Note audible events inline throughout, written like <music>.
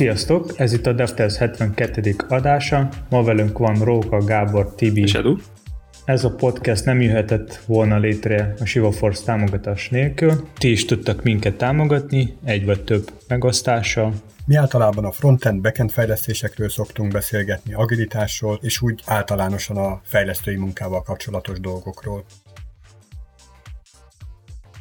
Sziasztok! Ez itt a DevTest 72. adása. Ma velünk van Róka, Gábor, Tibi. És Edu. Ez a podcast nem jöhetett volna létre a Shiva Force támogatás nélkül. Ti is tudtak minket támogatni, egy vagy több megosztással. Mi általában a frontend, backend fejlesztésekről szoktunk beszélgetni, agilitásról, és úgy általánosan a fejlesztői munkával kapcsolatos dolgokról.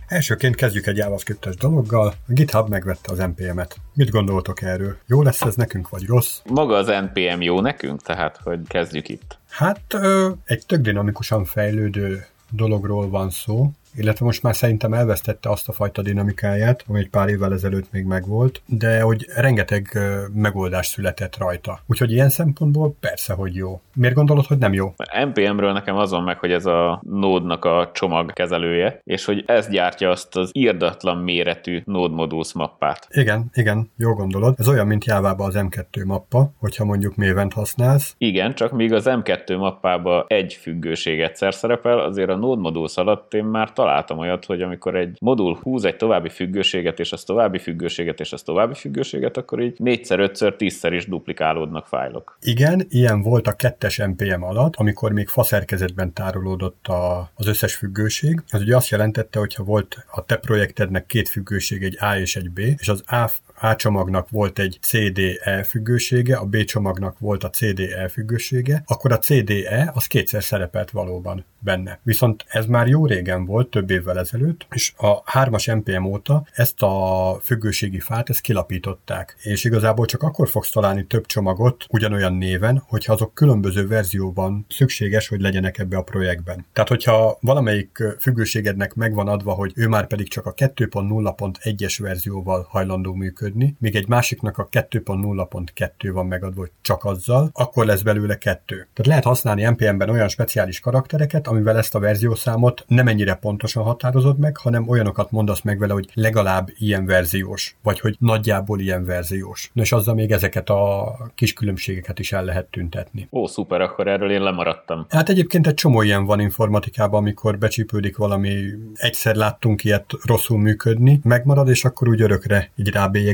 Elsőként kezdjük egy JavaScript-es dologgal. A GitHub megvette az NPM-et. Mit gondoltok erről? Jó lesz ez nekünk, vagy rossz? Maga az NPM jó nekünk, tehát hogy kezdjük itt. Hát ö, egy tök dinamikusan fejlődő dologról van szó, illetve most már szerintem elvesztette azt a fajta dinamikáját, ami egy pár évvel ezelőtt még megvolt, de hogy rengeteg megoldás született rajta. Úgyhogy ilyen szempontból persze, hogy jó. Miért gondolod, hogy nem jó? NPM-ről nekem azon meg, hogy ez a nódnak a csomagkezelője, és hogy ez gyártja azt az írdatlan méretű Node Modules mappát. Igen, igen, jó gondolod. Ez olyan, mint Jávában az M2 mappa, hogyha mondjuk mévent használsz. Igen, csak míg az M2 mappába egy függőség egyszer szerepel, azért a Node Modules alatt én már találtam olyat, hogy amikor egy modul húz egy további függőséget, és az további függőséget, és az további függőséget, akkor így négyszer, ötször, tízszer is duplikálódnak fájlok. Igen, ilyen volt a kettes NPM alatt, amikor még faszerkezetben tárolódott a, az összes függőség. Az ugye azt jelentette, hogyha volt a te projektednek két függőség, egy A és egy B, és az A a csomagnak volt egy CDE függősége, a B csomagnak volt a CDE függősége, akkor a CDE az kétszer szerepelt valóban benne. Viszont ez már jó régen volt, több évvel ezelőtt, és a 3-as NPM óta ezt a függőségi fát, ezt kilapították. És igazából csak akkor fogsz találni több csomagot ugyanolyan néven, hogyha azok különböző verzióban szükséges, hogy legyenek ebbe a projektben. Tehát, hogyha valamelyik függőségednek megvan adva, hogy ő már pedig csak a 2.0.1-es verzióval hajlandó működni, míg egy másiknak a 2.0.2 van megadva, hogy csak azzal, akkor lesz belőle kettő. Tehát lehet használni NPM-ben olyan speciális karaktereket, amivel ezt a verziószámot nem ennyire pontosan határozod meg, hanem olyanokat mondasz meg vele, hogy legalább ilyen verziós, vagy hogy nagyjából ilyen verziós. Na és azzal még ezeket a kis különbségeket is el lehet tüntetni. Ó, szuper, akkor erről én lemaradtam. Hát egyébként egy csomó ilyen van informatikában, amikor becsípődik valami, egyszer láttunk ilyet rosszul működni, megmarad, és akkor úgy örökre így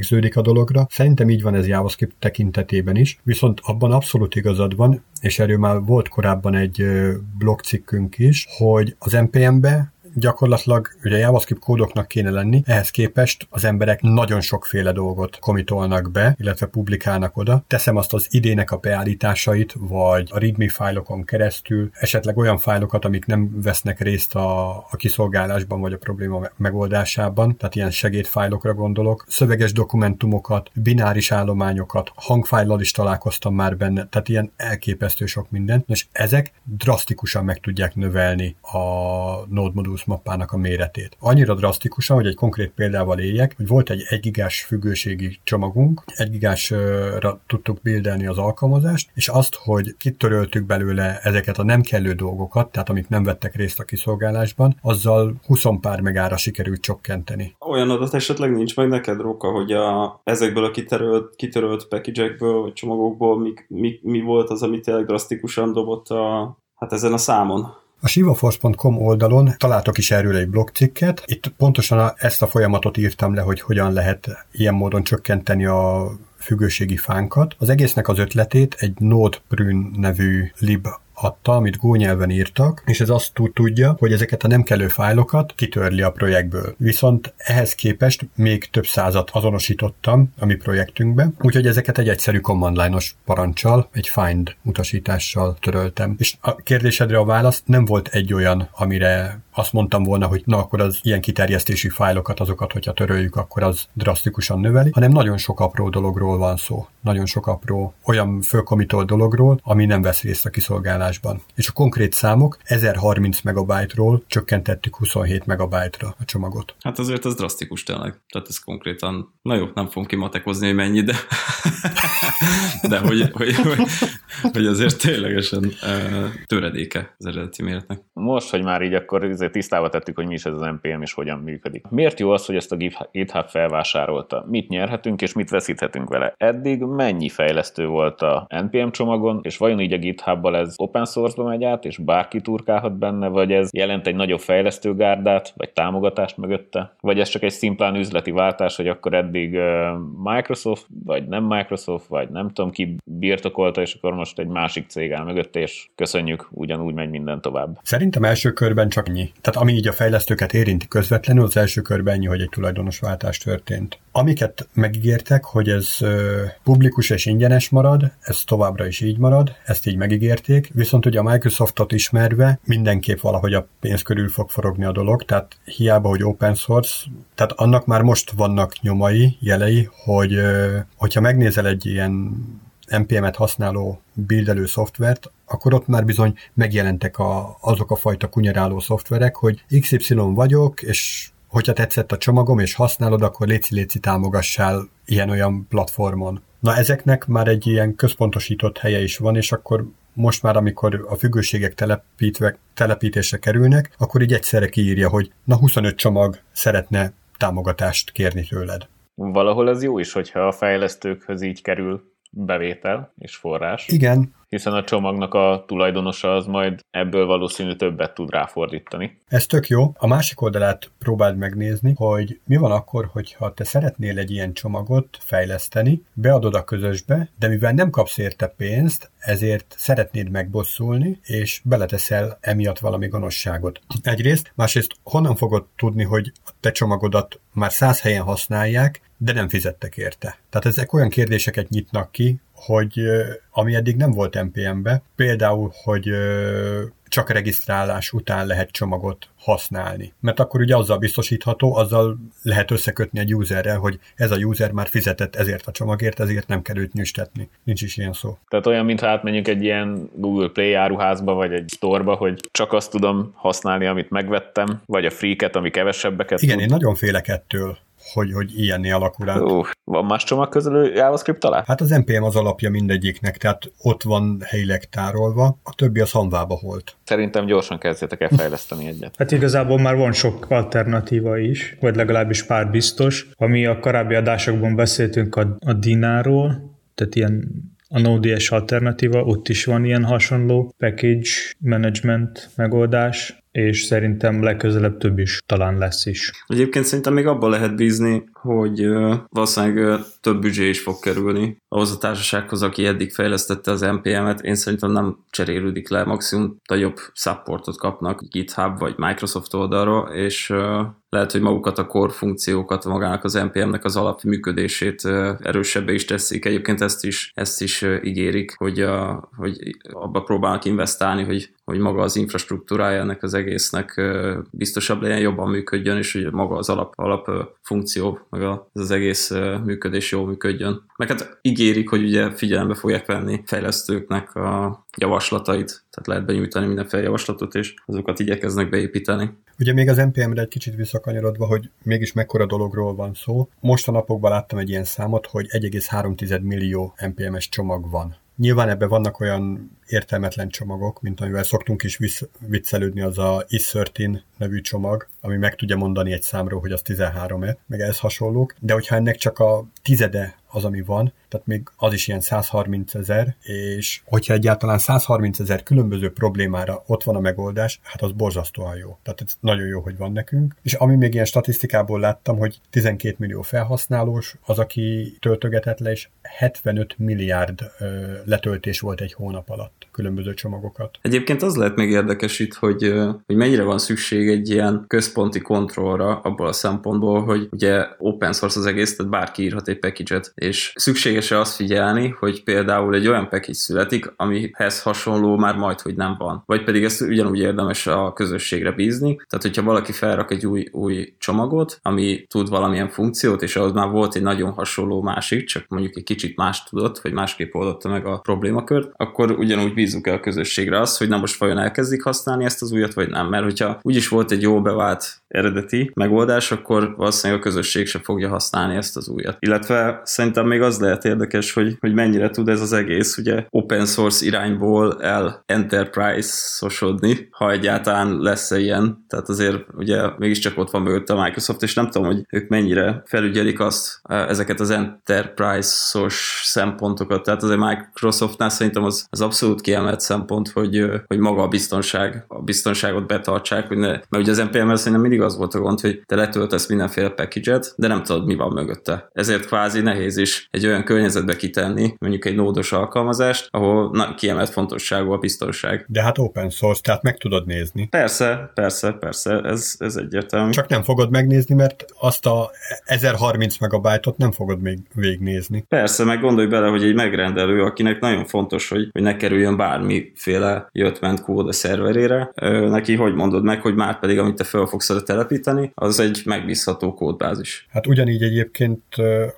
rábélyegződik a dologra. Szerintem így van ez JavaScript tekintetében is, viszont abban abszolút igazad van, és erről már volt korábban egy blogcikkünk is, hogy az NPM-be gyakorlatilag ugye JavaScript kódoknak kéne lenni, ehhez képest az emberek nagyon sokféle dolgot komitolnak be, illetve publikálnak oda. Teszem azt az idének a beállításait, vagy a readme fájlokon keresztül, esetleg olyan fájlokat, amik nem vesznek részt a, a kiszolgálásban, vagy a probléma megoldásában, tehát ilyen segédfájlokra gondolok, szöveges dokumentumokat, bináris állományokat, hangfájlal is találkoztam már benne, tehát ilyen elképesztő sok mindent, és ezek drasztikusan meg tudják növelni a Node Modules mappának a méretét. Annyira drasztikusan, hogy egy konkrét példával éljek, hogy volt egy 1 gigás függőségi csomagunk, 1 gigásra tudtuk bildelni az alkalmazást, és azt, hogy kitöröltük belőle ezeket a nem kellő dolgokat, tehát amik nem vettek részt a kiszolgálásban, azzal 20 pár megára sikerült csökkenteni. Olyan adat esetleg nincs meg neked, Róka, hogy a, ezekből a kitörölt, kitörölt package-ekből, vagy csomagokból mi, mi, mi volt az, ami tényleg drasztikusan dobott a, hát ezen a számon? A sivaforce.com oldalon találtok is erről egy blogcikket. Itt pontosan ezt a folyamatot írtam le, hogy hogyan lehet ilyen módon csökkenteni a függőségi fánkat. Az egésznek az ötletét egy Node.prün nevű lib adta, amit Go nyelven írtak, és ez azt tudja, hogy ezeket a nem kellő fájlokat kitörli a projektből. Viszont ehhez képest még több százat azonosítottam a mi projektünkbe, úgyhogy ezeket egy egyszerű command line-os parancsal, egy find utasítással töröltem. És a kérdésedre a válasz nem volt egy olyan, amire azt mondtam volna, hogy na akkor az ilyen kiterjesztési fájlokat, azokat, hogyha töröljük, akkor az drasztikusan növeli, hanem nagyon sok apró dologról van szó. Nagyon sok apró olyan fölkomitolt dologról, ami nem vesz részt a kiszolgálásban. És a konkrét számok 1030 megabájtról csökkentettük 27 megabájtra a csomagot. Hát azért ez drasztikus tényleg. Tehát ez konkrétan, na jó, nem fogom kimatekozni, hogy mennyi, de <laughs> De hogy, hogy, hogy, hogy azért ténylegesen uh, töredéke az eredeti méretnek. Most, hogy már így akkor tisztába tettük, hogy mi is ez az NPM és hogyan működik. Miért jó az, hogy ezt a GitHub felvásárolta? Mit nyerhetünk és mit veszíthetünk vele? Eddig mennyi fejlesztő volt a NPM csomagon, és vajon így a GitHubbal ez open source-ba megy át, és bárki turkálhat benne, vagy ez jelent egy nagyobb fejlesztőgárdát, vagy támogatást mögötte? Vagy ez csak egy szimplán üzleti váltás, hogy akkor eddig Microsoft, vagy nem Microsoft, vagy nem tudom ki birtokolta, és akkor most egy másik cég áll mögötte, és köszönjük, ugyanúgy megy minden tovább. Szerintem első körben csak ennyi. Tehát ami így a fejlesztőket érinti közvetlenül, az első körben ennyi, hogy egy tulajdonosváltás történt. Amiket megígértek, hogy ez publikus és ingyenes marad, ez továbbra is így marad, ezt így megígérték, viszont ugye a Microsoftot ismerve mindenképp valahogy a pénz körül fog forogni a dolog, tehát hiába, hogy open source, tehát annak már most vannak nyomai, jelei, hogy hogyha megnézel egy ilyen NPM-et használó bildelő szoftvert, akkor ott már bizony megjelentek a, azok a fajta kunyeráló szoftverek, hogy XY vagyok, és hogyha tetszett a csomagom, és használod, akkor léci-léci támogassál ilyen-olyan platformon. Na ezeknek már egy ilyen központosított helye is van, és akkor most már, amikor a függőségek telepítve, telepítésre kerülnek, akkor így egyszerre kiírja, hogy na 25 csomag szeretne támogatást kérni tőled. Valahol ez jó is, hogyha a fejlesztőkhöz így kerül bevétel és forrás. Igen, hiszen a csomagnak a tulajdonosa az majd ebből valószínű többet tud ráfordítani. Ez tök jó. A másik oldalát próbáld megnézni, hogy mi van akkor, hogyha te szeretnél egy ilyen csomagot fejleszteni, beadod a közösbe, de mivel nem kapsz érte pénzt, ezért szeretnéd megbosszulni, és beleteszel emiatt valami gonoszságot. Egyrészt, másrészt honnan fogod tudni, hogy a te csomagodat már száz helyen használják, de nem fizettek érte. Tehát ezek olyan kérdéseket nyitnak ki, hogy ami eddig nem volt NPM-be, például, hogy csak regisztrálás után lehet csomagot használni. Mert akkor ugye azzal biztosítható, azzal lehet összekötni egy userrel, hogy ez a user már fizetett ezért a csomagért, ezért nem kell őt nyüstetni. Nincs is ilyen szó. Tehát olyan, mintha átmenjünk egy ilyen Google Play áruházba, vagy egy storeba, hogy csak azt tudom használni, amit megvettem, vagy a freaket, ami kevesebbeket Igen, tud. én nagyon félek ettől hogy, hogy ilyenné alakul át. Uh, van más csomagközelő JavaScript talán? Hát az NPM az alapja mindegyiknek, tehát ott van helyileg tárolva, a többi az hanvába volt. Szerintem gyorsan kezdjetek el fejleszteni egyet. Hát igazából már van sok alternatíva is, vagy legalábbis pár biztos. Ami a korábbi adásokban beszéltünk a, a Dináról, tehát ilyen a Node.js alternatíva, ott is van ilyen hasonló package management megoldás, és szerintem legközelebb több is talán lesz is. Egyébként szerintem még abban lehet bízni, hogy valószínűleg több büdzsé is fog kerülni ahhoz a társasághoz, aki eddig fejlesztette az NPM-et. Én szerintem nem cserélődik le, maximum nagyobb supportot kapnak GitHub vagy Microsoft oldalról, és lehet, hogy magukat a core funkciókat, magának az NPM-nek az alapműködését erősebbé is teszik. Egyébként ezt is, ezt is ígérik, hogy, a, hogy abba próbálnak investálni, hogy, hogy maga az infrastruktúrája ennek az egésznek biztosabb legyen, jobban működjön, és hogy maga az alap, alap funkció, meg az, az egész működés jól működjön. Meg hát ígérik, hogy ugye figyelembe fogják venni fejlesztőknek a javaslatait, tehát lehet benyújtani mindenféle javaslatot, és azokat igyekeznek beépíteni. Ugye még az NPM-re egy kicsit visszakanyarodva, hogy mégis mekkora dologról van szó. Most a napokban láttam egy ilyen számot, hogy 1,3 millió NPM-es csomag van. Nyilván ebben vannak olyan értelmetlen csomagok, mint amivel szoktunk is viccelődni, az a is13 nevű csomag, ami meg tudja mondani egy számról, hogy az 13-e, meg ez hasonlók, de hogyha ennek csak a tizede az, ami van, tehát még az is ilyen 130 ezer, és hogyha egyáltalán 130 ezer különböző problémára ott van a megoldás, hát az borzasztóan jó. Tehát ez nagyon jó, hogy van nekünk. És ami még ilyen statisztikából láttam, hogy 12 millió felhasználós, az, aki töltögetett le, és 75 milliárd ö, letöltés volt egy hónap alatt különböző csomagokat. Egyébként az lehet még érdekes itt, hogy, hogy mennyire van szükség egy ilyen központi kontrollra abból a szempontból, hogy ugye open source az egész, tehát bárki írhat egy package-et, és szükséges-e azt figyelni, hogy például egy olyan package születik, amihez hasonló már majd, hogy nem van. Vagy pedig ezt ugyanúgy érdemes a közösségre bízni. Tehát, hogyha valaki felrak egy új, új csomagot, ami tud valamilyen funkciót, és ahhoz már volt egy nagyon hasonló másik, csak mondjuk egy kicsit más tudott, vagy másképp oldotta meg a problémakört, akkor ugyanúgy bízunk el a közösségre azt, hogy na most vajon elkezdik használni ezt az újat, vagy nem. Mert hogyha úgyis volt egy jó bevált eredeti megoldás, akkor valószínűleg a közösség se fogja használni ezt az újat. Illetve szerintem még az lehet érdekes, hogy, hogy mennyire tud ez az egész ugye open source irányból el enterprise-osodni, ha egyáltalán lesz -e ilyen. Tehát azért ugye mégiscsak ott van mögött a Microsoft, és nem tudom, hogy ők mennyire felügyelik azt, ezeket az enterprise-os szempontokat. Tehát azért Microsoftnál szerintem az, az abszolút kiemelt szempont, hogy, hogy maga a biztonság, a biztonságot betartsák, hogy ne, mert ugye az NPM-el szerintem mindig az volt a gond, hogy te letöltesz mindenféle package de nem tudod, mi van mögötte. Ezért kvázi nehéz is egy olyan környezetbe kitenni, mondjuk egy nódos alkalmazást, ahol na, kiemelt fontosságú a biztonság. De hát open source, tehát meg tudod nézni. Persze, persze, persze, ez, ez egyértelmű. Csak nem fogod megnézni, mert azt a 1030 megabájtot nem fogod még végignézni. Persze, meg gondolj bele, hogy egy megrendelő, akinek nagyon fontos, hogy, hogy ne kerüljön bármiféle jött-ment kód a szerverére, neki hogy mondod meg, hogy már pedig amit te fel fogsz telepíteni, az egy megbízható kódbázis. Hát ugyanígy egyébként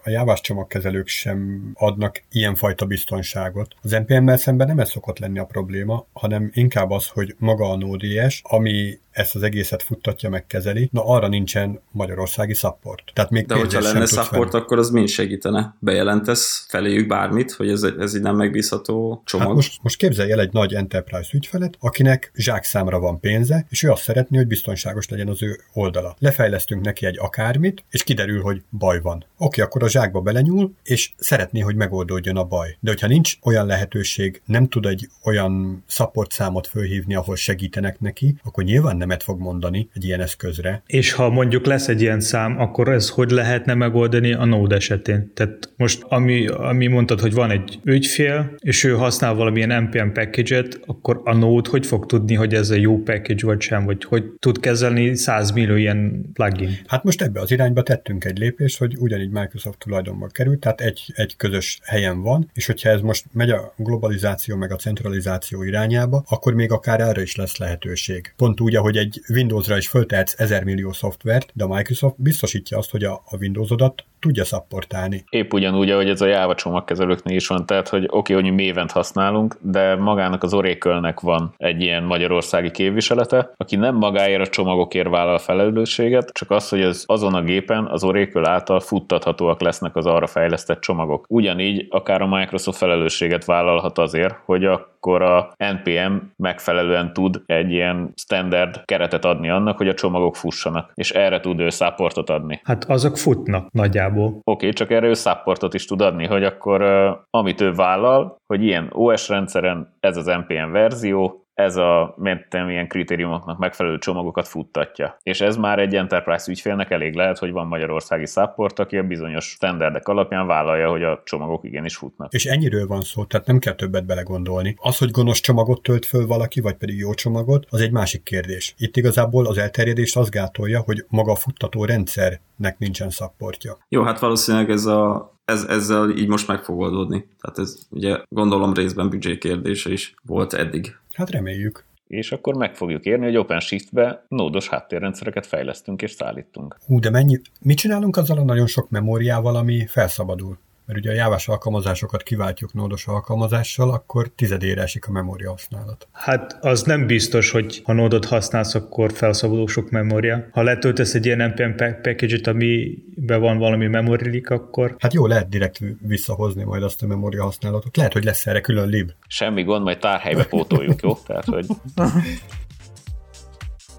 a jávás csomagkezelők sem adnak ilyenfajta biztonságot. Az NPM-mel szemben nem ez szokott lenni a probléma, hanem inkább az, hogy maga a Node.js, ami ezt az egészet futtatja, megkezeli, na arra nincsen magyarországi support. Tehát még De hogyha lenne support, fel. akkor az mind segítene. Bejelentesz feléjük bármit, hogy ez, ez így nem megbízható csomag. Hát most, most képzelj el egy nagy enterprise ügyfelet, akinek zsákszámra van pénze, és ő azt szeretné, hogy biztonságos legyen az ő oldala. Lefejlesztünk neki egy akármit, és kiderül, hogy baj van. Oké, akkor a zsákba belenyúl, és szeretné, hogy megoldódjon a baj. De hogyha nincs olyan lehetőség, nem tud egy olyan support számot fölhívni, ahol segítenek neki, akkor nyilván nemet fog mondani egy ilyen eszközre. És ha mondjuk lesz egy ilyen szám, akkor ez hogy lehetne megoldani a Node esetén? Tehát most, ami, ami mondtad, hogy van egy ügyfél, és ő használ valamilyen NPM package-et, akkor a Node hogy fog tudni, hogy ez a jó package vagy sem, vagy hogy tud kezelni 100 millió ilyen plugin? Hát most ebbe az irányba tettünk egy lépést, hogy ugyanígy Microsoft tulajdonban került, tehát egy, egy közös helyen van, és hogyha ez most megy a globalizáció meg a centralizáció irányába, akkor még akár erre is lesz lehetőség. Pont úgy, ahogy egy Windowsra is föltehetsz 1000 millió szoftvert, de a Microsoft biztosítja azt, hogy a, a Windowsodat tudja szapportálni. Épp ugyanúgy, ahogy ez a Java csomagkezelőknél is van, tehát hogy oké, okay, hogy mi mévent használunk, de magának az oracle van egy ilyen magyarországi képviselete, aki nem magáért a csomagokért vállal felelősséget, csak az, hogy az azon a gépen az Oracle által futtathatóak lesznek az arra fejlesztett csomagok. Ugyanígy akár a Microsoft felelősséget vállalhat azért, hogy akkor a NPM megfelelően tud egy ilyen standard keretet adni annak, hogy a csomagok fussanak, és erre tud ő supportot adni. Hát azok futnak nagyjából. Oké, okay, csak erre ő supportot is tud adni, hogy akkor amit ő vállal, hogy ilyen OS rendszeren ez az NPM verzió, ez a mentem ilyen kritériumoknak megfelelő csomagokat futtatja. És ez már egy enterprise ügyfélnek elég lehet, hogy van magyarországi support, aki a bizonyos standardek alapján vállalja, hogy a csomagok igenis futnak. És ennyiről van szó, tehát nem kell többet belegondolni. Az, hogy gonosz csomagot tölt föl valaki, vagy pedig jó csomagot, az egy másik kérdés. Itt igazából az elterjedést az gátolja, hogy maga a futtató rendszernek nincsen supportja. Jó, hát valószínűleg ez a ez, ezzel így most meg fog oldódni. Tehát ez ugye gondolom részben büdzsé kérdése is volt eddig. Hát reméljük. És akkor meg fogjuk érni, hogy OpenShift-be nódos háttérrendszereket fejlesztünk és szállítunk. Hú, de mennyi, mit csinálunk azzal a nagyon sok memóriával, ami felszabadul? Mert ugye a jávás alkalmazásokat kiváltjuk nódos alkalmazással, akkor tizedére esik a memória használat. Hát az nem biztos, hogy ha nódot használsz, akkor felszabadul sok memória. Ha letöltesz egy ilyen NPM package-et, amiben van valami memory akkor... Hát jó, lehet direkt visszahozni majd azt a memória használatot. Lehet, hogy lesz erre külön lib. Semmi gond, majd tárhelybe pótoljuk, jó? Tehát, hogy...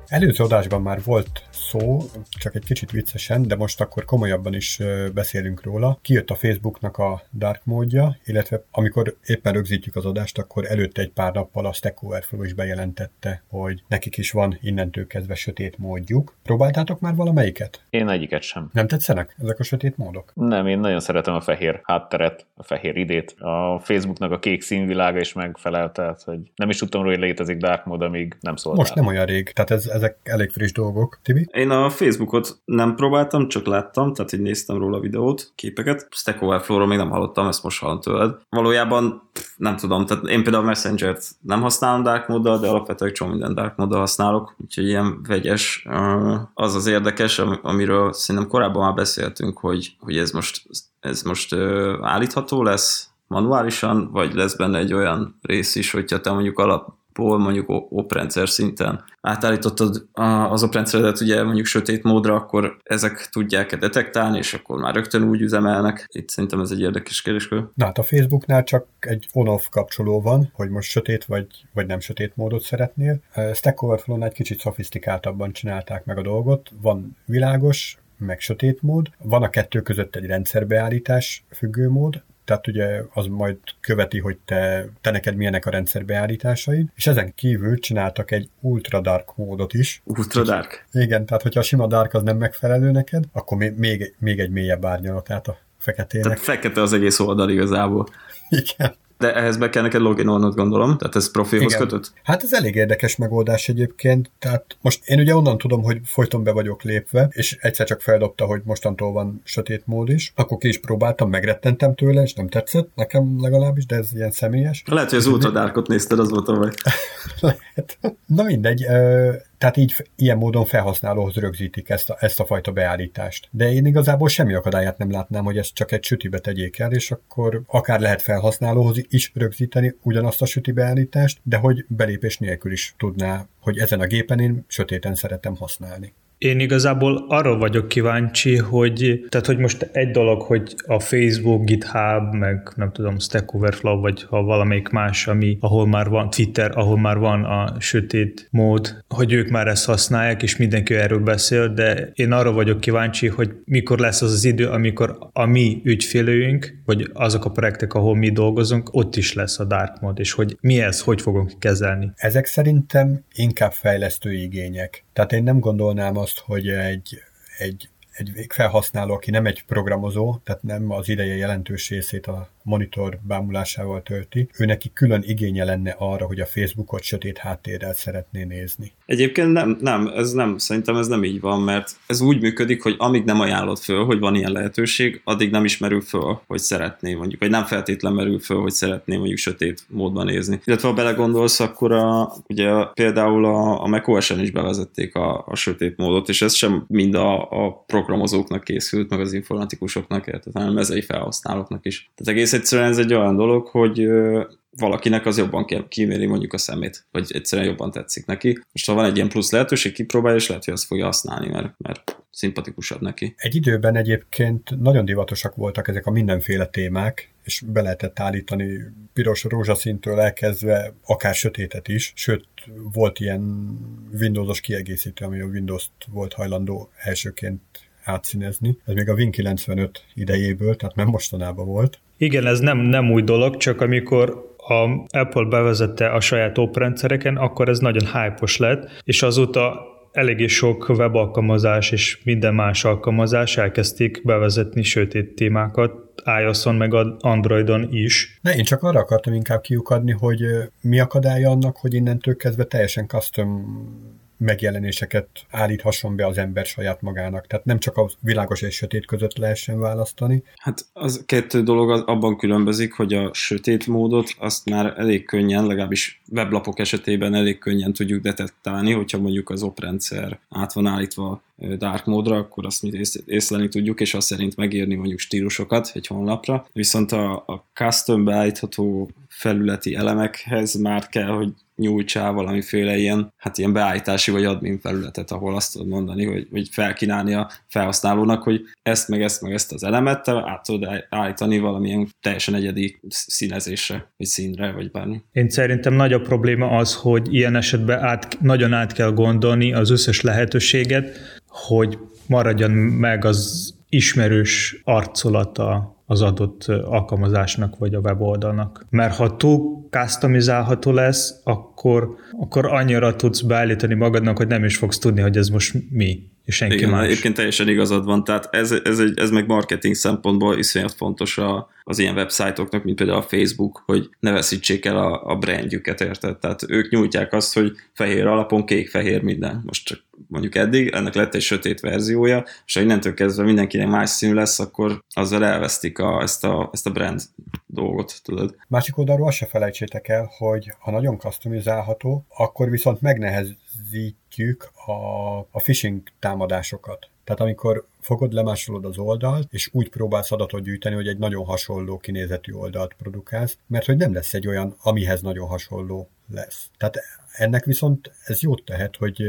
Előző adásban már volt szó, csak egy kicsit viccesen, de most akkor komolyabban is beszélünk róla. Kijött a Facebooknak a dark módja, illetve amikor éppen rögzítjük az adást, akkor előtte egy pár nappal a Stack Overflow is bejelentette, hogy nekik is van innentől kezdve sötét módjuk. Próbáltátok már valamelyiket? Én egyiket sem. Nem tetszenek ezek a sötét módok? Nem, én nagyon szeretem a fehér hátteret, a fehér idét. A Facebooknak a kék színvilága is megfelel, tehát hogy nem is tudtam róla, hogy létezik dark mód, amíg nem szóltál. Most nem olyan rég, tehát ez, ezek elég friss dolgok. Tibi? Én a Facebookot nem próbáltam, csak láttam, tehát így néztem róla videót, képeket. Stack Overflow-ról még nem hallottam, ezt most hallom tőled. Valójában nem tudom, tehát én például Messenger-t nem használom dark móddal, de alapvetően csomó minden dark móddal használok, úgyhogy ilyen vegyes. Az az érdekes, amiről szerintem korábban már beszéltünk, hogy, hogy ez most, ez most állítható lesz, manuálisan, vagy lesz benne egy olyan rész is, hogyha te mondjuk alap alapból mondjuk oprendszer szinten átállítottad az oprendszeredet ugye mondjuk sötét módra, akkor ezek tudják-e detektálni, és akkor már rögtön úgy üzemelnek. Itt szerintem ez egy érdekes kérdéskör. Na hát a Facebooknál csak egy on-off kapcsoló van, hogy most sötét vagy, vagy nem sötét módot szeretnél. Stack overflow egy kicsit szofisztikáltabban csinálták meg a dolgot. Van világos, meg sötét mód. Van a kettő között egy rendszerbeállítás függő mód, tehát ugye az majd követi, hogy te, te neked milyenek a rendszer beállításaid, és ezen kívül csináltak egy ultra dark módot is. Ultra dark? Igen, tehát hogyha a sima dark az nem megfelelő neked, akkor még, még egy mélyebb árnyalatát a feketének. Tehát fekete az egész oldal igazából. Igen. De ehhez be kell neked loginolnod, gondolom, tehát ez profihoz Igen. kötött? Hát ez elég érdekes megoldás egyébként, tehát most én ugye onnan tudom, hogy folyton be vagyok lépve, és egyszer csak feldobta, hogy mostantól van sötét mód is, akkor ki is próbáltam, megrettentem tőle, és nem tetszett, nekem legalábbis, de ez ilyen személyes. Lehet, hogy az ultradárkot nézted, az volt a baj. <laughs> Lehet. Na mindegy, tehát így ilyen módon felhasználóhoz rögzítik ezt a, ezt a fajta beállítást. De én igazából semmi akadályát nem látnám, hogy ezt csak egy sütibe tegyék el, és akkor akár lehet felhasználóhoz is rögzíteni ugyanazt a süti beállítást, de hogy belépés nélkül is tudná, hogy ezen a gépen én sötéten szeretem használni. Én igazából arra vagyok kíváncsi, hogy, tehát hogy most egy dolog, hogy a Facebook, GitHub, meg nem tudom, Stack Overflow, vagy ha valamelyik más, ami, ahol már van Twitter, ahol már van a sötét mód, hogy ők már ezt használják, és mindenki erről beszél, de én arra vagyok kíváncsi, hogy mikor lesz az az idő, amikor a mi ügyfélőink, vagy azok a projektek, ahol mi dolgozunk, ott is lesz a dark mode, és hogy mi ez, hogy fogunk kezelni. Ezek szerintem inkább fejlesztő igények. Tehát én nem gondolnám azt, hogy egy, egy egy felhasználó, aki nem egy programozó, tehát nem az ideje jelentős részét a monitor bámulásával tölti, ő neki külön igénye lenne arra, hogy a Facebookot sötét háttérrel szeretné nézni. Egyébként nem, nem, ez nem, szerintem ez nem így van, mert ez úgy működik, hogy amíg nem ajánlod föl, hogy van ilyen lehetőség, addig nem ismerül föl, hogy szeretné mondjuk, vagy nem feltétlen merül föl, hogy szeretné mondjuk sötét módban nézni. Illetve ha belegondolsz, akkor a, ugye például a, a macOS-en is bevezették a, a sötét módot, és ez sem mind a, a programozóknak készült, meg az informatikusoknak, tehát hanem mezei felhasználóknak is. Tehát egész egyszerűen ez egy olyan dolog, hogy valakinek az jobban kíméli mondjuk a szemét, vagy egyszerűen jobban tetszik neki. Most ha van egy ilyen plusz lehetőség, kipróbálja, és lehet, hogy azt fogja használni, mert, mert szimpatikusabb neki. Egy időben egyébként nagyon divatosak voltak ezek a mindenféle témák, és be lehetett állítani piros rózsaszintől elkezdve akár sötétet is, sőt volt ilyen Windowsos kiegészítő, ami a Windows-t volt hajlandó elsőként átszínezni. Ez még a Win 95 idejéből, tehát nem mostanában volt. Igen, ez nem, nem új dolog, csak amikor a Apple bevezette a saját oprendszereken, akkor ez nagyon hype lett, és azóta eléggé sok webalkalmazás és minden más alkalmazás elkezdték bevezetni sötét témákat, iOS-on meg Androidon is. Ne, én csak arra akartam inkább kiukadni, hogy mi akadálya annak, hogy innentől kezdve teljesen custom megjelenéseket állíthasson be az ember saját magának. Tehát nem csak a világos és sötét között lehessen választani. Hát az kettő dolog az abban különbözik, hogy a sötét módot azt már elég könnyen, legalábbis weblapok esetében elég könnyen tudjuk detektálni, hogyha mondjuk az oprendszer át van állítva dark módra, akkor azt mi észlelni tudjuk, és azt szerint megírni mondjuk stílusokat egy honlapra. Viszont a, a custom beállítható felületi elemekhez már kell, hogy nyújtsál valamiféle ilyen, hát ilyen beállítási vagy admin felületet, ahol azt tudod mondani, hogy, hogy felkínálni a felhasználónak, hogy ezt meg ezt meg ezt az elemet te át tudod állítani valamilyen teljesen egyedi színezésre, vagy színre, vagy bármi. Én szerintem nagy a probléma az, hogy ilyen esetben át, nagyon át kell gondolni az összes lehetőséget, hogy maradjon meg az ismerős arculata az adott alkalmazásnak vagy a weboldalnak. Mert ha túl customizálható lesz, akkor, akkor annyira tudsz beállítani magadnak, hogy nem is fogsz tudni, hogy ez most mi és senki Igen, más. Egyébként teljesen igazad van, tehát ez, ez, egy, ez meg marketing szempontból iszonyat fontos a, az ilyen websájtoknak, mint például a Facebook, hogy ne veszítsék el a, a brandjüket, érted? Tehát ők nyújtják azt, hogy fehér alapon kék-fehér minden. Most csak mondjuk eddig, ennek lett egy sötét verziója, és ha innentől kezdve mindenkinek más színű lesz, akkor azzal elvesztik a, ezt, a, ezt a brand dolgot, tudod. Másik oldalról azt se felejtsétek el, hogy ha nagyon customizálható, akkor viszont megnehezítjük a, a phishing támadásokat. Tehát amikor fogod, lemásolod az oldalt, és úgy próbálsz adatot gyűjteni, hogy egy nagyon hasonló kinézetű oldalt produkálsz, mert hogy nem lesz egy olyan, amihez nagyon hasonló lesz. Tehát ennek viszont ez jót tehet, hogy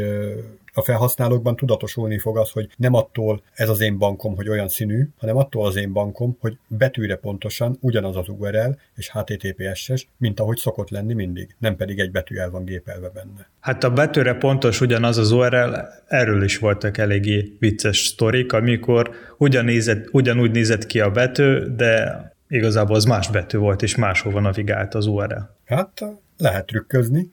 a felhasználókban tudatosulni fog az, hogy nem attól ez az én bankom, hogy olyan színű, hanem attól az én bankom, hogy betűre pontosan ugyanaz az URL és HTTPS-es, mint ahogy szokott lenni mindig, nem pedig egy betű el van gépelve benne. Hát a betűre pontos ugyanaz az URL, erről is voltak eléggé vicces sztorik, amikor ugyanézett, ugyanúgy nézett ki a betű, de igazából az más betű volt, és máshova navigált az URL. Hát lehet trükközni.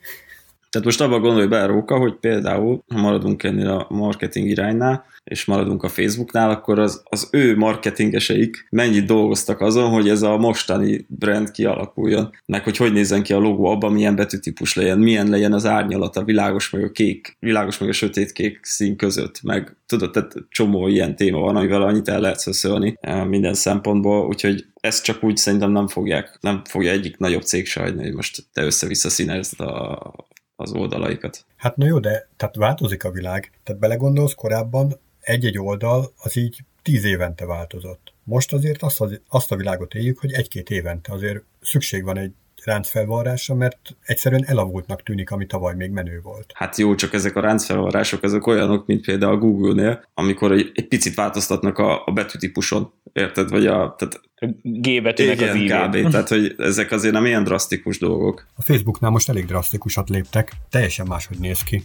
Tehát most abban gondolj be, Róka, hogy például, ha maradunk ennél a marketing iránynál, és maradunk a Facebooknál, akkor az, az ő marketingeseik mennyit dolgoztak azon, hogy ez a mostani brand kialakuljon, meg hogy hogy nézzen ki a logó, abban milyen betűtípus legyen, milyen legyen az árnyalat, a világos meg a kék, világos meg a sötét kék szín között, meg tudod, tehát csomó ilyen téma van, amivel annyit el lehet szöszölni eh, minden szempontból, úgyhogy ezt csak úgy szerintem nem fogják, nem fogja egyik nagyobb cég se hogy most te össze-vissza színezd a, az oldalaikat. Hát na jó, de tehát változik a világ. Tehát belegondolsz, korábban egy-egy oldal az így tíz évente változott. Most azért azt, az, azt a világot éljük, hogy egy-két évente azért szükség van egy ráncfelvarrása, mert egyszerűen elavultnak tűnik, ami tavaly még menő volt. Hát jó, csak ezek a ráncfelvarrások, ezek olyanok, mint például a Google-nél, amikor egy, egy picit változtatnak a, a betűtípuson, érted? Vagy a, tehát G betűnek igen, az kb. Tehát, hogy ezek azért nem ilyen drasztikus dolgok. A Facebooknál most elég drasztikusat léptek, teljesen máshogy néz ki.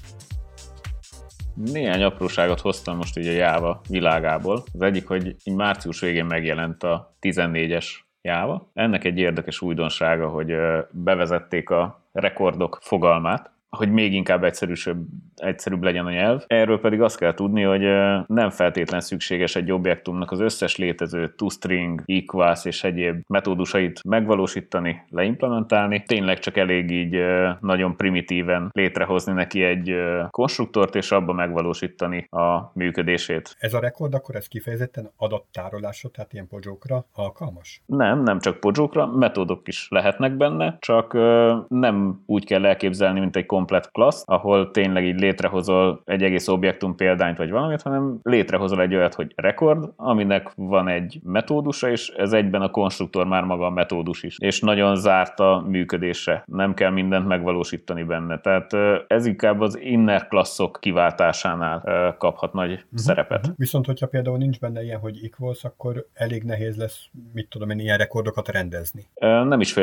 Néhány apróságot hoztam most így a Java világából. Az egyik, hogy március végén megjelent a 14-es Java. Ennek egy érdekes újdonsága, hogy bevezették a rekordok fogalmát, hogy még inkább egyszerűsebb, egyszerűbb legyen a nyelv. Erről pedig azt kell tudni, hogy nem feltétlen szükséges egy objektumnak az összes létező toString, equals és egyéb metódusait megvalósítani, leimplementálni. Tényleg csak elég így nagyon primitíven létrehozni neki egy konstruktort, és abba megvalósítani a működését. Ez a rekord akkor ez kifejezetten adattárolásra, tehát ilyen podzsókra alkalmas? Nem, nem csak podzsókra, metódok is lehetnek benne, csak nem úgy kell elképzelni, mint egy komplet klassz, ahol tényleg így létrehozol egy egész objektum példányt vagy valamit, hanem létrehozol egy olyat, hogy rekord, aminek van egy metódusa, és ez egyben a konstruktor már maga a metódus is. És nagyon zárt a működése. Nem kell mindent megvalósítani benne. Tehát ez inkább az inner klasszok kiváltásánál kaphat nagy uh-huh. szerepet. Uh-huh. Viszont, hogyha például nincs benne ilyen, hogy equals, akkor elég nehéz lesz, mit tudom én, ilyen rekordokat rendezni. Nem is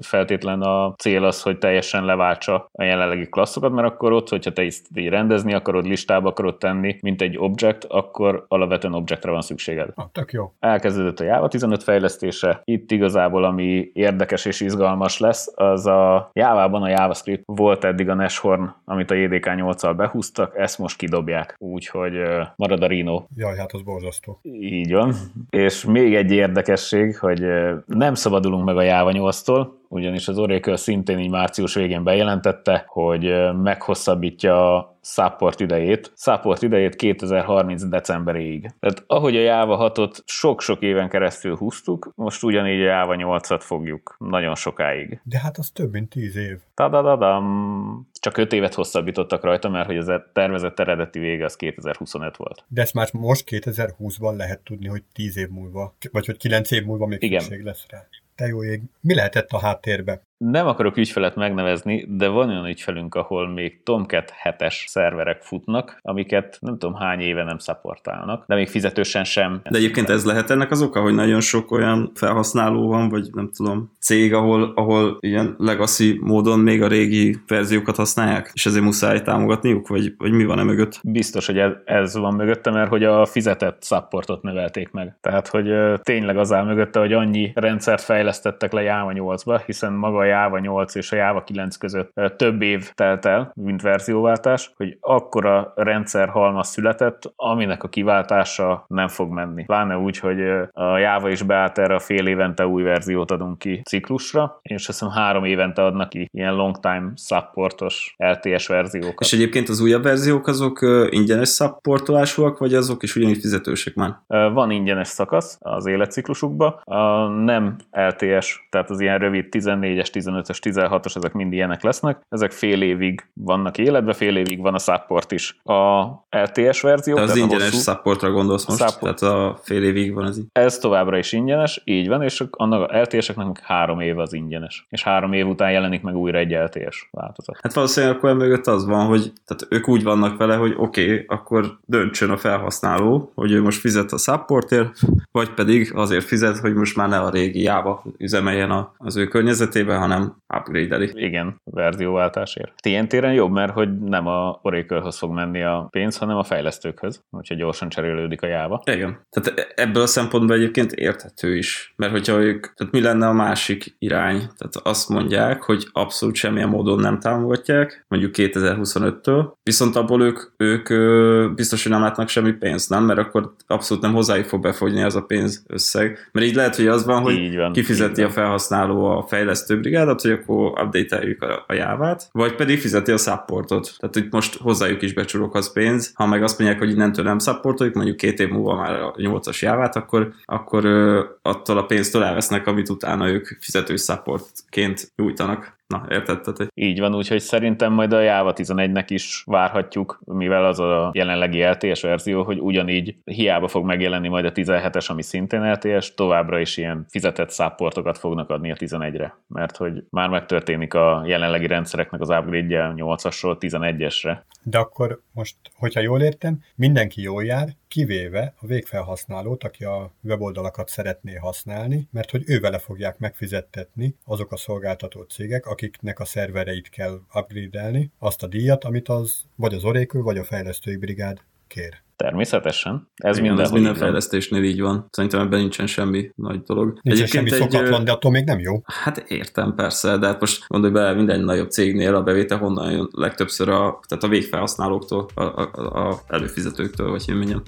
feltétlen a cél az, hogy teljesen leváltsa a jelenlegi klasszokat, mert akkor ott, hogyha te ezt így rendezni akarod, listába akarod tenni, mint egy object, akkor alapvetően objectre van szükséged. Ah, tök jó. Elkezdődött a Java 15 fejlesztése. Itt igazából, ami érdekes és izgalmas lesz, az a Java-ban a JavaScript volt eddig a Nashorn, amit a JDK 8-al behúztak, ezt most kidobják. Úgyhogy marad a Rhino. Jaj, hát az borzasztó. Így van. És még egy érdekesség, hogy nem szabadulunk meg a Java 8-tól, ugyanis az Oracle szintén így március végén bejelentette, hogy meghosszabbítja a support idejét, support idejét 2030 decemberéig. Tehát ahogy a Java 6-ot sok-sok éven keresztül húztuk, most ugyanígy a Java 8-at fogjuk nagyon sokáig. De hát az több mint 10 év. Tadadadam. Csak 5 évet hosszabbítottak rajta, mert hogy az e- tervezett eredeti vége az 2025 volt. De ezt már most 2020-ban lehet tudni, hogy 10 év múlva, vagy hogy 9 év múlva még Igen. szükség lesz rá. Te jó ég. Mi lehetett a háttérbe? Nem akarok ügyfelet megnevezni, de van olyan ügyfelünk, ahol még Tomcat 7-es szerverek futnak, amiket nem tudom hány éve nem szaportálnak, de még fizetősen sem. De egyébként ez lehet ennek az oka, hogy nagyon sok olyan felhasználó van, vagy nem tudom, cég, ahol, ahol ilyen legacy módon még a régi verziókat használják, és ezért muszáj támogatniuk, vagy, vagy mi van e mögött? Biztos, hogy ez, ez van mögötte, mert hogy a fizetett supportot növelték meg. Tehát, hogy tényleg az áll mögötte, hogy annyi rendszert fejlesztettek le Java 8-ba, hiszen maga Java 8 és a Java 9 között több év telt el, mint verzióváltás, hogy akkora rendszer halmaz született, aminek a kiváltása nem fog menni. Pláne úgy, hogy a Java is beállt erre a fél évente új verziót adunk ki ciklusra, és azt hiszem három évente adnak ki ilyen long time supportos LTS verziókat. És egyébként az újabb verziók azok ingyenes supportolásúak, vagy azok is ugyanígy fizetősek már? Van ingyenes szakasz az életciklusukban, a nem LTS, tehát az ilyen rövid 14-es, 15-ös, 16-os, ezek mind ilyenek lesznek. Ezek fél évig vannak életbe, fél évig van a support is. A LTS verzió. De az ingyenes hosszú- supportra gondolsz most? Support. Tehát a fél évig van az így. Ez továbbra is ingyenes, így van, és annak a LTS-eknek három év az ingyenes. És három év után jelenik meg újra egy LTS változat. Hát valószínűleg akkor mögött az van, hogy tehát ők úgy vannak vele, hogy oké, okay, akkor döntsön a felhasználó, hogy ő most fizet a supportért, vagy pedig azért fizet, hogy most már ne a régi Java üzemeljen az ő környezetében, hanem upgrade-eli. Igen, verzióváltásért. Ilyen téren jobb, mert hogy nem a Oracle-höz fog menni a pénz, hanem a fejlesztőkhöz, úgyhogy gyorsan cserélődik a Java. Igen. Tehát ebből a szempontból egyébként érthető is. Mert hogyha ők, tehát mi lenne a másik irány? Tehát azt mondják, hogy abszolút semmilyen módon nem támogatják, mondjuk 2025-től, viszont abból ők, ők ö, biztos, hogy nem látnak semmi pénzt, nem? Mert akkor abszolút nem hozzájuk fog befogyni az a pénz összeg. Mert így lehet, hogy az van, hogy Így van, kifizeti így a van. felhasználó a fejlesztő brigádot, hogy akkor update-eljük a, a jávát, vagy pedig fizeti a supportot. Tehát itt most hozzájuk is becsurok az pénz. Ha meg azt mondják, hogy innentől nem supportoljuk, mondjuk két év múlva már a 8-as jávát, akkor, akkor ö, attól a pénztől elvesznek, amit utána ők fizető supportként nyújtanak. Na, érted? Tehát, hogy Így van, úgyhogy szerintem majd a Java 11-nek is várhatjuk, mivel az a jelenlegi LTS verzió, hogy ugyanígy hiába fog megjelenni majd a 17-es, ami szintén LTS, továbbra is ilyen fizetett supportokat fognak adni a 11-re, mert hogy már megtörténik a jelenlegi rendszereknek az upgrade-je 8-asról 11-esre. De akkor most, hogyha jól értem, mindenki jól jár, kivéve a végfelhasználót, aki a weboldalakat szeretné használni, mert hogy ő vele fogják megfizettetni azok a szolgáltató cégek, akiknek a szervereit kell upgrade-elni, azt a díjat, amit az vagy az Oracle, vagy a fejlesztői brigád kér. Természetesen. Ez igen, minden, ez minden fejlesztésnél így van. Szerintem ebben nincsen semmi nagy dolog. Nincs semmi egy, szokatlan, de attól még nem jó. Hát értem, persze, de hát most gondolj bele, minden nagyobb cégnél a bevétel honnan jön legtöbbször a, tehát a végfelhasználóktól, a, a, a előfizetőktől, vagy hogy mondjam.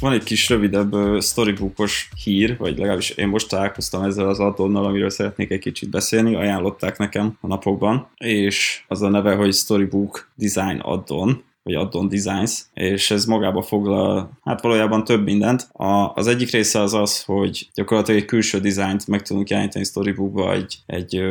Van egy kis rövidebb storybookos hír, vagy legalábbis én most találkoztam ezzel az addonnal, amiről szeretnék egy kicsit beszélni, ajánlották nekem a napokban, és az a neve, hogy Storybook Design Addon, vagy addon designs, és ez magába foglal, hát valójában több mindent. A, az egyik része az az, hogy gyakorlatilag egy külső dizájnt meg tudunk jeleníteni storybookba egy, egy,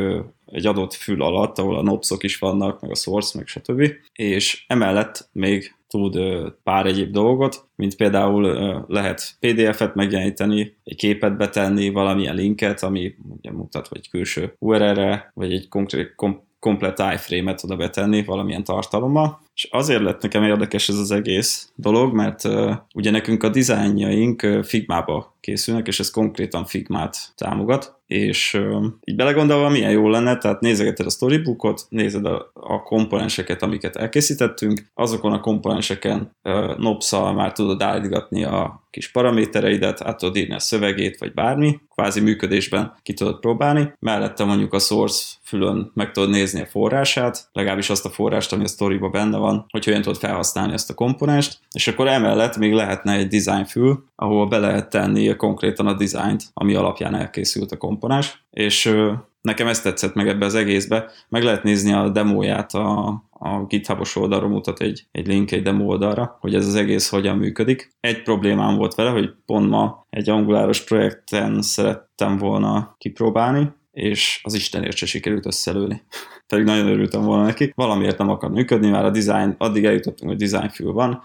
egy adott fül alatt, ahol a nopsok is vannak, meg a source, meg stb. És emellett még tud pár egyéb dolgot, mint például lehet PDF-et megjeleníteni, egy képet betenni, valamilyen linket, ami ugye mutat, vagy külső URL-re, vagy egy konkrét kom- komplet iframe-et oda betenni valamilyen tartalommal. És azért lett nekem érdekes ez az egész dolog, mert uh, ugye nekünk a dizájnjaink uh, Figmába készülnek, és ez konkrétan Figmát támogat, és uh, így belegondolva milyen jó lenne, tehát nézegeted a storybookot, nézed a, a komponenseket, amiket elkészítettünk, azokon a komponenseken uh, nopszal már tudod állítgatni a kis paramétereidet, át tudod írni a szövegét, vagy bármi, kvázi működésben ki tudod próbálni, mellette mondjuk a source fülön meg tudod nézni a forrását, legalábbis azt a forrást, ami a storyba benne van, hogy hogyan tudod felhasználni ezt a komponenst, és akkor emellett még lehetne egy design fül, ahol be lehet tenni konkrétan a dizájnt, ami alapján elkészült a komponens, és nekem ezt tetszett meg ebbe az egészbe, meg lehet nézni a demóját a, a GitHub-os oldalról mutat egy, egy link egy demo oldalra, hogy ez az egész hogyan működik. Egy problémám volt vele, hogy pont ma egy anguláros projekten szerettem volna kipróbálni, és az Istenért se sikerült összelőni. Pedig nagyon örültem volna neki. Valamiért nem akar működni, már a design, addig eljutottunk, hogy design fül van,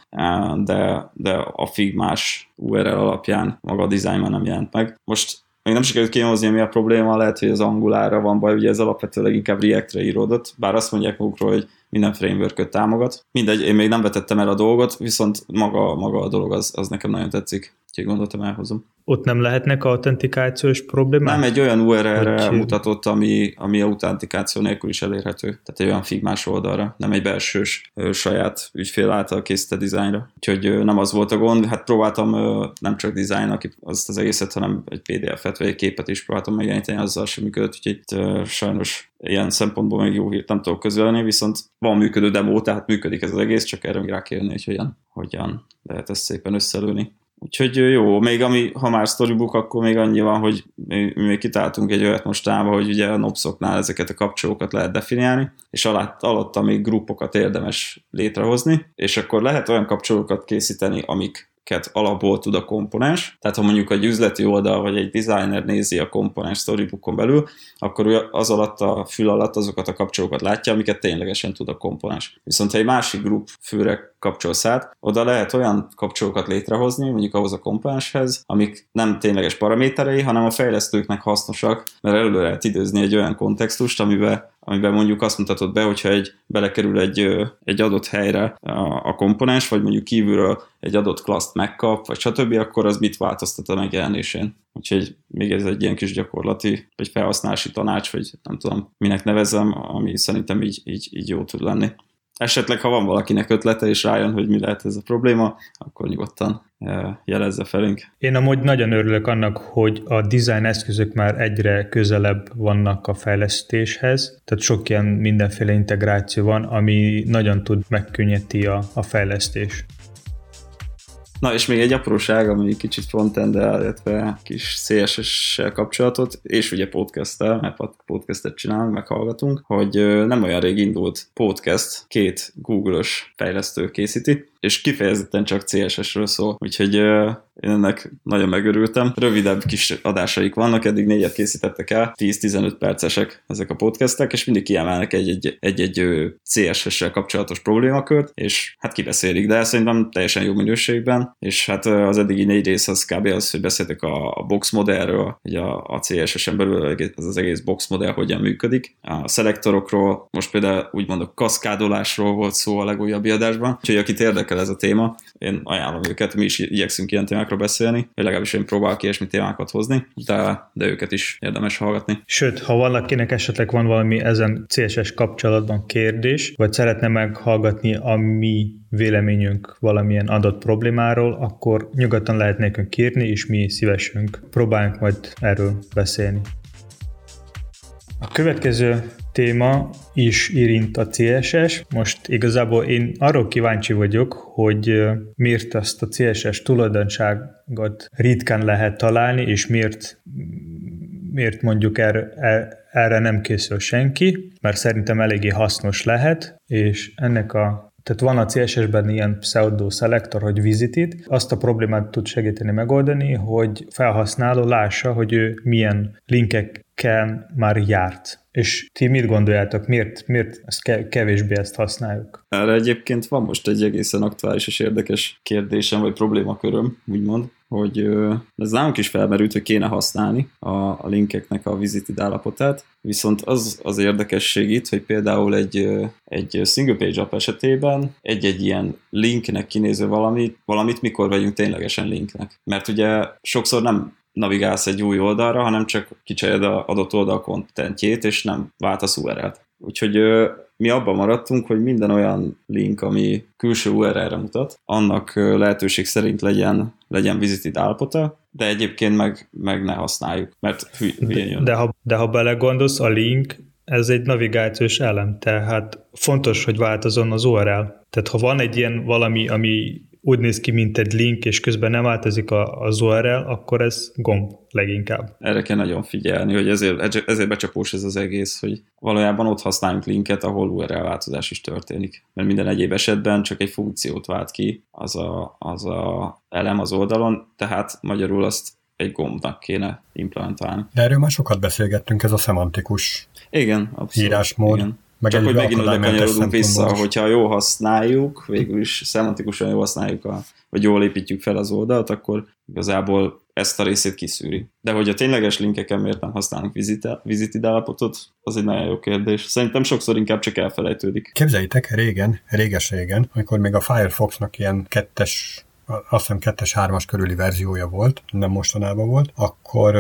de, de a Figmás URL alapján maga a design már nem jelent meg. Most még nem sikerült kihozni, mi a probléma, lehet, hogy az Angulára van baj, ugye ez alapvetőleg inkább React-re íródott, bár azt mondják magukról, hogy minden framework támogat. Mindegy, én még nem vetettem el a dolgot, viszont maga, maga a dolog az, az nekem nagyon tetszik, úgyhogy gondoltam elhozom. Ott nem lehetnek autentikációs problémák? Nem, egy olyan URL-re Hogy- mutatott, ami, ami autentikáció nélkül is elérhető. Tehát egy olyan figmás oldalra, nem egy belsős ö, saját ügyfél által készített dizájnra. Úgyhogy ö, nem az volt a gond, hát próbáltam ö, nem csak dizájn, azt az egészet, hanem egy PDF-et vagy egy képet is próbáltam megjeleníteni, azzal sem működött, úgyhogy itt ö, sajnos ilyen szempontból még jó hírt nem tudok közölni, viszont van működő demo, tehát működik ez az egész, csak erre még rá jönni, hogy hogyan, hogyan lehet ezt szépen összelőni. Úgyhogy jó, még ami, ha már storybook, akkor még annyi van, hogy mi, mi még kitáltunk egy olyat mostanában, hogy ugye a nopszoknál ezeket a kapcsolókat lehet definiálni, és alatt, alatta még grupokat érdemes létrehozni, és akkor lehet olyan kapcsolókat készíteni, amik elemeket alapból tud a komponens. Tehát ha mondjuk egy üzleti oldal vagy egy designer nézi a komponens storybookon belül, akkor az alatt a fül alatt azokat a kapcsolókat látja, amiket ténylegesen tud a komponens. Viszont ha egy másik grup főre kapcsolsz át, oda lehet olyan kapcsolókat létrehozni, mondjuk ahhoz a komponenshez, amik nem tényleges paraméterei, hanem a fejlesztőknek hasznosak, mert előre lehet időzni egy olyan kontextust, amiben amiben mondjuk azt mutatod be, hogyha egy, belekerül egy, egy adott helyre a, a komponens, vagy mondjuk kívülről egy adott klaszt megkap, vagy stb., akkor az mit változtat a megjelenésén. Úgyhogy még ez egy ilyen kis gyakorlati, vagy felhasználási tanács, vagy nem tudom, minek nevezem, ami szerintem így, így, így jó tud lenni. Esetleg, ha van valakinek ötlete, és rájön, hogy mi lehet ez a probléma, akkor nyugodtan eh, jelezze felénk. Én amúgy nagyon örülök annak, hogy a design eszközök már egyre közelebb vannak a fejlesztéshez, tehát sok ilyen mindenféle integráció van, ami nagyon tud megkönnyíti a, a fejlesztés. Na, és még egy apróság, ami kicsit frontend illetve kis CSS-sel kapcsolatot, és ugye podcast-tel, mert podcastet csinálunk, meghallgatunk, hogy nem olyan rég indult podcast, két Google-ös fejlesztő készíti, és kifejezetten csak CSS-ről szól, úgyhogy én ennek nagyon megörültem. Rövidebb kis adásaik vannak, eddig négyet készítettek el, 10-15 percesek ezek a podcastek, és mindig kiemelnek egy-egy CSS-sel kapcsolatos problémakört, és hát kibeszélik, de szerintem teljesen jó minőségben, és hát az eddigi négy rész az kb. az, hogy beszéltek a box modellről, hogy a, a CSS-en belül az, az egész box modell hogyan működik, a szelektorokról, most például úgymond a kaszkádolásról volt szó a legújabb adásban, úgyhogy akit érdekel ez a téma, én ajánlom őket, mi is igyekszünk ilyen témákról beszélni, vagy legalábbis én próbálok ilyesmi témákat hozni, de, de őket is érdemes hallgatni. Sőt, ha valakinek esetleg van valami ezen CSS kapcsolatban kérdés, vagy szeretne meghallgatni a mi véleményünk valamilyen adott problémáról, akkor nyugodtan lehet nekünk írni, és mi szívesünk próbáljunk majd erről beszélni. A következő téma is érint a CSS. Most igazából én arról kíváncsi vagyok, hogy miért ezt a CSS tulajdonságot ritkán lehet találni, és miért, miért mondjuk erre, erre nem készül senki, mert szerintem eléggé hasznos lehet, és ennek a tehát van a CSS-ben ilyen pseudo szelektor, hogy visited, azt a problémát tud segíteni megoldani, hogy felhasználó lássa, hogy ő milyen linkekkel már járt. És ti mit gondoljátok, miért, miért ezt kevésbé ezt használjuk? Erre egyébként van most egy egészen aktuális és érdekes kérdésem, vagy problémaköröm, úgymond, hogy ez nálunk is felmerült, hogy kéne használni a, a linkeknek a visited állapotát, viszont az az érdekesség itt, hogy például egy, egy single page app esetében egy-egy ilyen linknek kinéző valamit, valamit mikor vegyünk ténylegesen linknek. Mert ugye sokszor nem navigálsz egy új oldalra, hanem csak kicsered a adott oldal kontentjét, és nem váltasz URL-t. Úgyhogy mi abban maradtunk, hogy minden olyan link, ami külső URL-re mutat, annak lehetőség szerint legyen, legyen visited állapota, de egyébként meg, meg ne használjuk, mert hülyén jön. De ha, de ha belegondolsz, a link ez egy navigációs elem, tehát fontos, hogy változon az URL. Tehát ha van egy ilyen valami, ami úgy néz ki, mint egy link, és közben nem változik a, az URL, akkor ez gomb leginkább. Erre kell nagyon figyelni, hogy ezért, ezért becsapós ez az egész, hogy valójában ott használjunk linket, ahol URL változás is történik. Mert minden egyéb esetben csak egy funkciót vált ki az a, az a elem az oldalon, tehát magyarul azt egy gombnak kéne implementálni. De erről már sokat beszélgettünk, ez a szemantikus igen, abszolút. írásmód. Igen. Meg Csak hogy megint oda kanyarodunk vissza, hogyha jól használjuk, végül is szemantikusan jól használjuk, a, vagy jól építjük fel az oldalt, akkor igazából ezt a részét kiszűri. De hogy a tényleges linkeken miért nem használunk visited állapotot, az egy nagyon jó kérdés. Szerintem sokszor inkább csak elfelejtődik. Képzeljétek, régen, réges-régen, amikor még a Firefoxnak ilyen kettes azt hiszem kettes, hármas körüli verziója volt, nem mostanában volt, akkor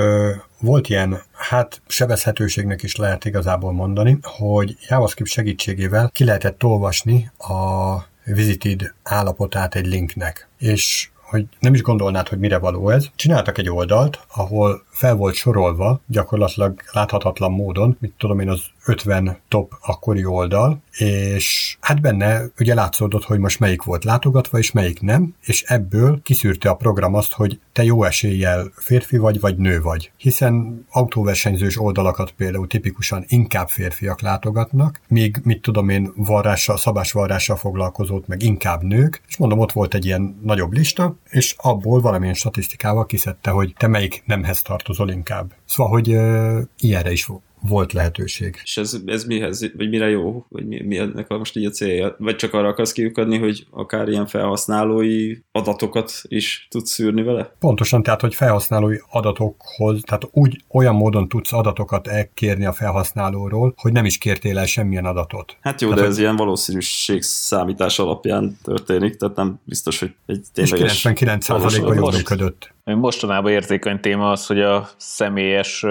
volt ilyen, hát sebezhetőségnek is lehet igazából mondani, hogy JavaScript segítségével ki lehetett olvasni a visited állapotát egy linknek. És hogy nem is gondolnád, hogy mire való ez. Csináltak egy oldalt, ahol fel volt sorolva, gyakorlatilag láthatatlan módon, mit tudom én, az 50 top akkori oldal, és hát benne ugye látszódott, hogy most melyik volt látogatva, és melyik nem, és ebből kiszűrte a program azt, hogy te jó eséllyel férfi vagy, vagy nő vagy. Hiszen autóversenyzős oldalakat például tipikusan inkább férfiak látogatnak, míg mit tudom én, varrással, szabásvarrással foglalkozót meg inkább nők, és mondom, ott volt egy ilyen nagyobb lista, és abból valamilyen statisztikával kiszedte, hogy te melyik nemhez tartozol inkább. Szóval, hogy uh, ilyenre is volt lehetőség. És ez, ez mihez, vagy mire jó, vagy mi, mi ennek a most így a célja? Vagy csak arra akarsz kiukadni, hogy akár ilyen felhasználói adatokat is tudsz szűrni vele? Pontosan, tehát, hogy felhasználói adatokhoz, tehát úgy olyan módon tudsz adatokat elkérni a felhasználóról, hogy nem is kértél el semmilyen adatot. Hát jó, tehát, de ez hogy... ilyen valószínűség számítás alapján történik, tehát nem biztos, hogy egy tényleges... És 99%-ban jól működött. Mostanában érzékeny téma az, hogy a személyes,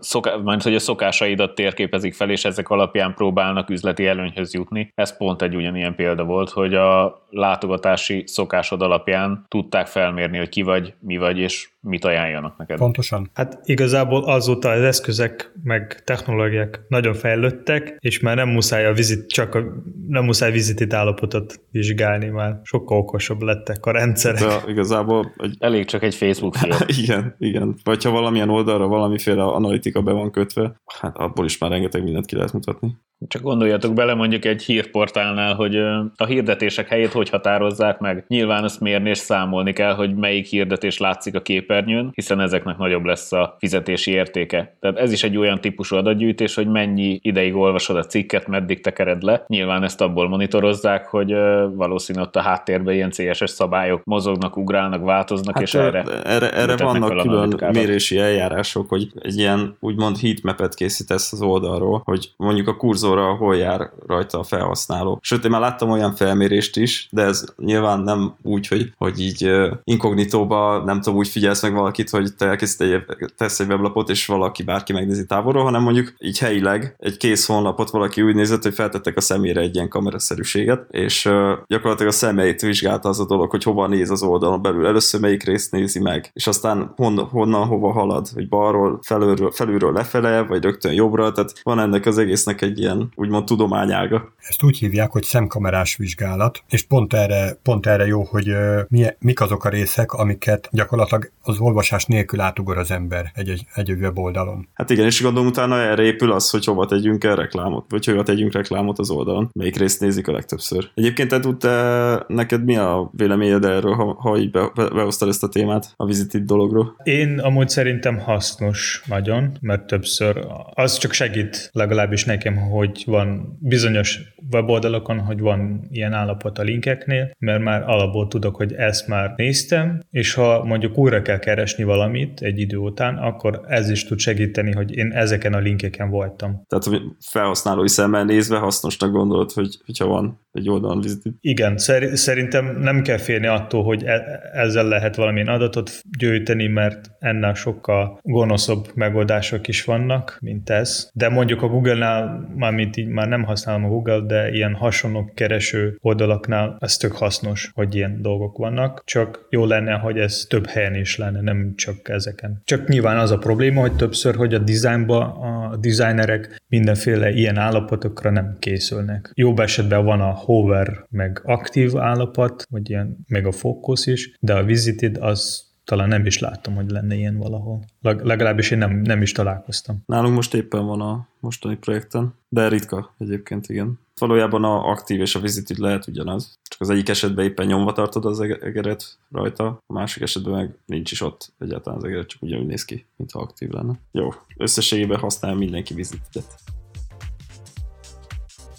szoká, majd, hogy a szokásaidat térképezik fel, és ezek alapján próbálnak üzleti előnyhöz jutni. Ez pont egy ugyanilyen példa volt, hogy a látogatási szokásod alapján tudták felmérni, hogy ki vagy, mi vagy, és mit ajánljanak neked. Pontosan. Hát igazából azóta az eszközek meg technológiák nagyon fejlődtek, és már nem muszáj a vizit, csak a, nem muszáj vizitit állapotot vizsgálni, már sokkal okosabb lettek a rendszerek. De igazából egy... elég csak egy Facebook fiat. <laughs> igen, igen. Vagy ha valamilyen oldalra valamiféle analitika be van kötve, hát abból is már rengeteg mindent ki lehet mutatni. Csak gondoljatok bele mondjuk egy hírportálnál, hogy a hirdetések helyét hogy határozzák meg. Nyilván azt mérni és számolni kell, hogy melyik hirdetés látszik a képernyőn, hiszen ezeknek nagyobb lesz a fizetési értéke. Tehát ez is egy olyan típusú adatgyűjtés, hogy mennyi ideig olvasod a cikket, meddig tekered le. Nyilván ezt abból monitorozzák, hogy valószínűleg ott a háttérben ilyen CSS szabályok mozognak, ugrálnak, változnak, hát és erre, erre, erre vannak külön mérési eljárások, hogy egy ilyen úgymond heatmapet készítesz az oldalról, hogy mondjuk a kurzor szenzorral hol jár rajta a felhasználó. Sőt, én már láttam olyan felmérést is, de ez nyilván nem úgy, hogy, hogy így inkognitóba nem tudom, úgy figyelsz meg valakit, hogy te egy, tesz egy weblapot, és valaki bárki megnézi távolról, hanem mondjuk így helyileg egy kész honlapot valaki úgy nézett, hogy feltettek a szemére egy ilyen kameraszerűséget, és gyakorlatilag a szemeit vizsgálta az a dolog, hogy hova néz az oldalon belül. Először melyik részt nézi meg, és aztán hon, honnan hova halad, hogy balról, felülről, felülről lefele, vagy rögtön jobbra, tehát van ennek az egésznek egy ilyen úgymond tudományága. Ezt úgy hívják, hogy szemkamerás vizsgálat, és pont erre, pont erre jó, hogy mi, mik azok a részek, amiket gyakorlatilag az olvasás nélkül átugor az ember egy, egy, egy weboldalon. Hát igen, és gondolom utána erre épül az, hogy hova tegyünk el reklámot, vagy hova tegyünk reklámot az oldalon. Melyik részt nézik a legtöbbször. Egyébként Edu, te, neked mi a véleményed erről, ha, ha így be, be, behoztad ezt a témát a vizitit dologról? Én amúgy szerintem hasznos nagyon, mert többször az csak segít legalábbis nekem, hogy hogy van bizonyos weboldalakon, hogy van ilyen állapot a linkeknél, mert már alapból tudok, hogy ezt már néztem, és ha mondjuk újra kell keresni valamit egy idő után, akkor ez is tud segíteni, hogy én ezeken a linkeken voltam. Tehát felhasználói szemmel nézve hasznosnak gondolod, hogy, hogyha van egy oldalon vizitit. Igen, szer- szerintem nem kell félni attól, hogy e- ezzel lehet valamilyen adatot gyűjteni, mert ennél sokkal gonoszabb megoldások is vannak, mint ez. De mondjuk a Google-nál, mármint így már nem használom a Google, de ilyen hasonló kereső oldalaknál ez tök hasznos, hogy ilyen dolgok vannak. Csak jó lenne, hogy ez több helyen is lenne, nem csak ezeken. Csak nyilván az a probléma, hogy többször, hogy a dizájnba a designerek mindenféle ilyen állapotokra nem készülnek. Jobb esetben van a hover meg aktív állapot, vagy ilyen meg a fókusz is, de a visited az talán nem is láttam, hogy lenne ilyen valahol. Leg, legalábbis én nem, nem is találkoztam. Nálunk most éppen van a mostani projekten, de ritka egyébként, igen. Valójában a aktív és a visited lehet ugyanaz, csak az egyik esetben éppen nyomva tartod az egeret rajta, a másik esetben meg nincs is ott egyáltalán az egeret, csak ugyanúgy néz ki, mintha aktív lenne. Jó, összességében használ mindenki visited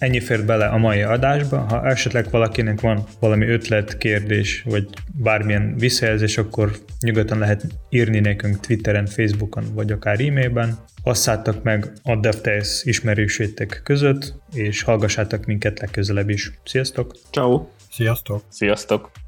Ennyi fér bele a mai adásba. Ha esetleg valakinek van valami ötlet, kérdés, vagy bármilyen visszajelzés, akkor nyugodtan lehet írni nekünk Twitteren, Facebookon, vagy akár e-mailben. Osszátok meg a DevTales ismerősétek között, és hallgassátok minket legközelebb is. Sziasztok! Ciao. Sziasztok! Sziasztok!